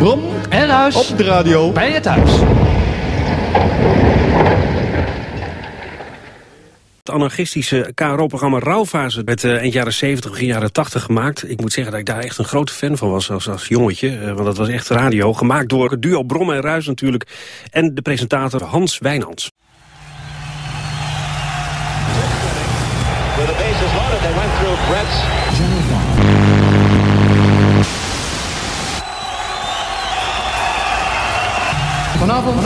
Brom en Ruis op de radio. Bij je thuis. Het anarchistische KRO-programma Rauwfase werd uh, eind jaren 70, begin jaren 80 gemaakt. Ik moet zeggen dat ik daar echt een grote fan van was als, als jongetje. Uh, want dat was echt radio. Gemaakt door het duo Brom en Ruis natuurlijk. En de presentator Hans Wijnands. Vanavond,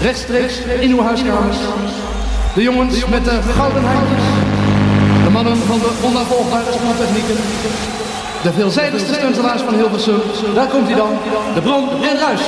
rechtstreeks in uw huiskamers. De jongens met de gouden handjes. De mannen van de onnavolgbare spoeltechnieken. De veelzijdigste stuntelaars van Hilversum. Daar komt hij dan, de Bron en Ruis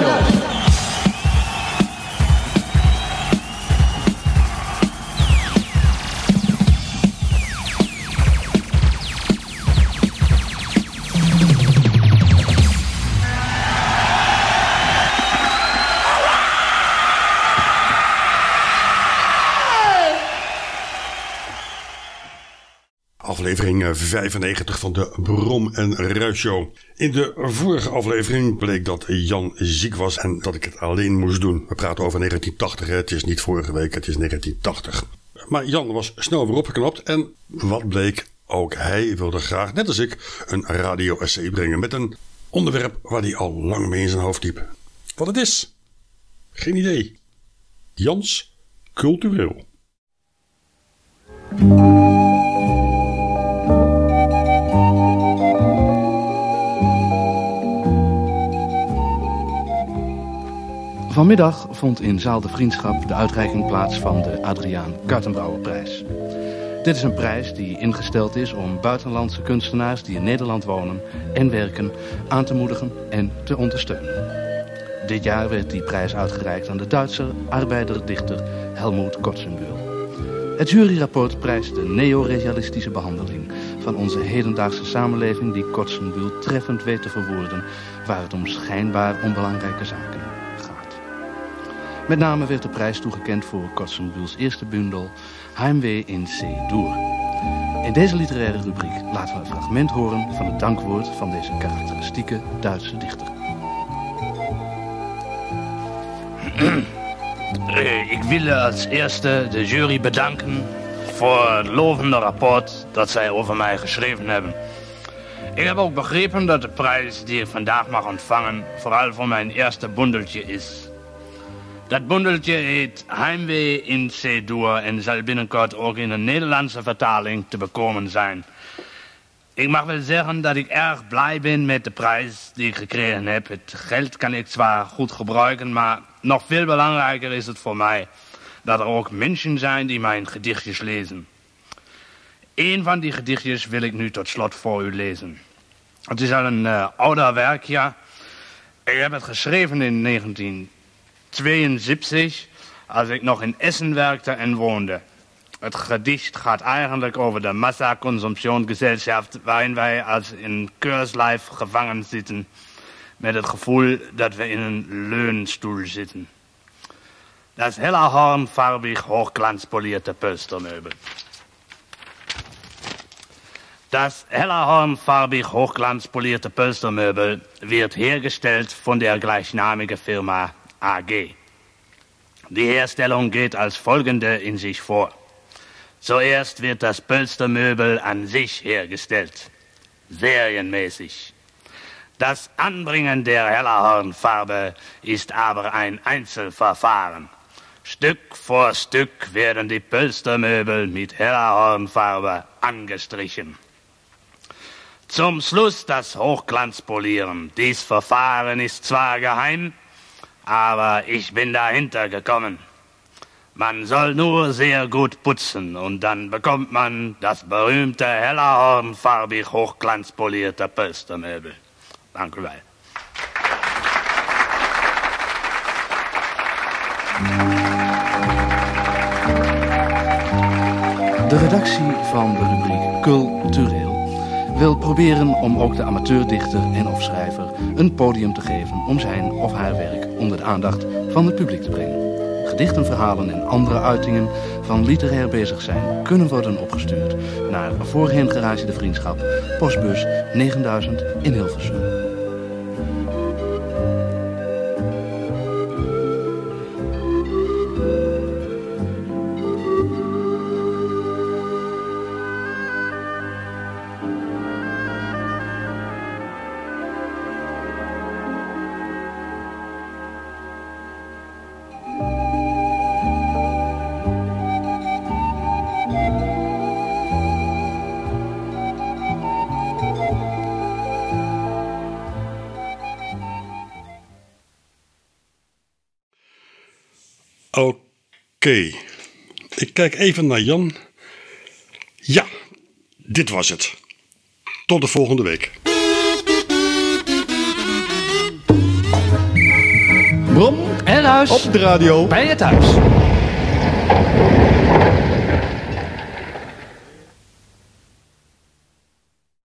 aflevering 95 van de Brom en Ruis Show. In de vorige aflevering bleek dat Jan ziek was en dat ik het alleen moest doen. We praten over 1980, het is niet vorige week, het is 1980. Maar Jan was snel weer opgeknapt en wat bleek, ook hij wilde graag, net als ik, een radio-essay brengen met een onderwerp waar hij al lang mee in zijn hoofd liep. Wat het is? Geen idee. Jans cultureel. Vanmiddag vond in Zaal de Vriendschap de uitreiking plaats van de Adriaan Kartenbrouwerprijs. Dit is een prijs die ingesteld is om buitenlandse kunstenaars die in Nederland wonen en werken aan te moedigen en te ondersteunen. Dit jaar werd die prijs uitgereikt aan de Duitse arbeiderdichter Helmoet Kotzenbuhl. Het juryrapport prijst de neorealistische behandeling van onze hedendaagse samenleving die Kotzenbuhl treffend weet te verwoorden waar het om schijnbaar onbelangrijke zaken met name werd de prijs toegekend voor Kotzenbuhls eerste bundel Heimwee in C-Dur. In deze literaire rubriek laten we een fragment horen van het dankwoord van deze karakteristieke Duitse dichter. Ik wil als eerste de jury bedanken voor het lovende rapport dat zij over mij geschreven hebben. Ik heb ook begrepen dat de prijs die ik vandaag mag ontvangen vooral voor mijn eerste bundeltje is. Dat bundeltje heet Heimwee in C-Dur en zal binnenkort ook in een Nederlandse vertaling te bekomen zijn. Ik mag wel zeggen dat ik erg blij ben met de prijs die ik gekregen heb. Het geld kan ik zwar goed gebruiken, maar nog veel belangrijker is het voor mij dat er ook mensen zijn die mijn gedichtjes lezen. Een van die gedichtjes wil ik nu tot slot voor u lezen. Het is al een uh, ouder werkje. Ik heb het geschreven in 19 72, als ik nog in Essen werkte en woonde. Het gedicht gaat eigenlijk over de massaconsumptionsgesellschaft... waarin wij als in keurslijf gevangen zitten... met het gevoel dat we in een leunstoel zitten. Das hellerhornfarbig hochglanzpolierte Pölstermöbel. Das hellerhornfarbig hochglanzpolierte Pölstermöbel wird hergestellt von der gleichnamigen Firma AG. Die Herstellung geht als folgende in sich vor. Zuerst wird das Pölstermöbel an sich hergestellt, serienmäßig. Das Anbringen der Hellerhornfarbe ist aber ein Einzelverfahren. Stück vor Stück werden die Pölstermöbel mit Hellerhornfarbe angestrichen. Zum Schluss das Hochglanzpolieren. Dies Verfahren ist zwar geheim, aber ich bin dahinter gekommen. Man soll nur sehr gut putzen und dann bekommt man das berühmte hellerhornfarbig hochglanzpolierte Pölstermöbel. Dank u wel. De redactie van de rubriek Cultureel wil proberen om ook de amateurdichter en of schrijver een podium te geven om zijn of haar werk onder de aandacht van het publiek te brengen. Gedichten, verhalen en andere uitingen van literair bezig zijn kunnen worden opgestuurd naar voorheen Garage de Vriendschap, postbus 9000 in Hilversum. Oké. Ik kijk even naar Jan. Ja, dit was het. Tot de volgende week. Brom en ruis Op de radio. bij je thuis.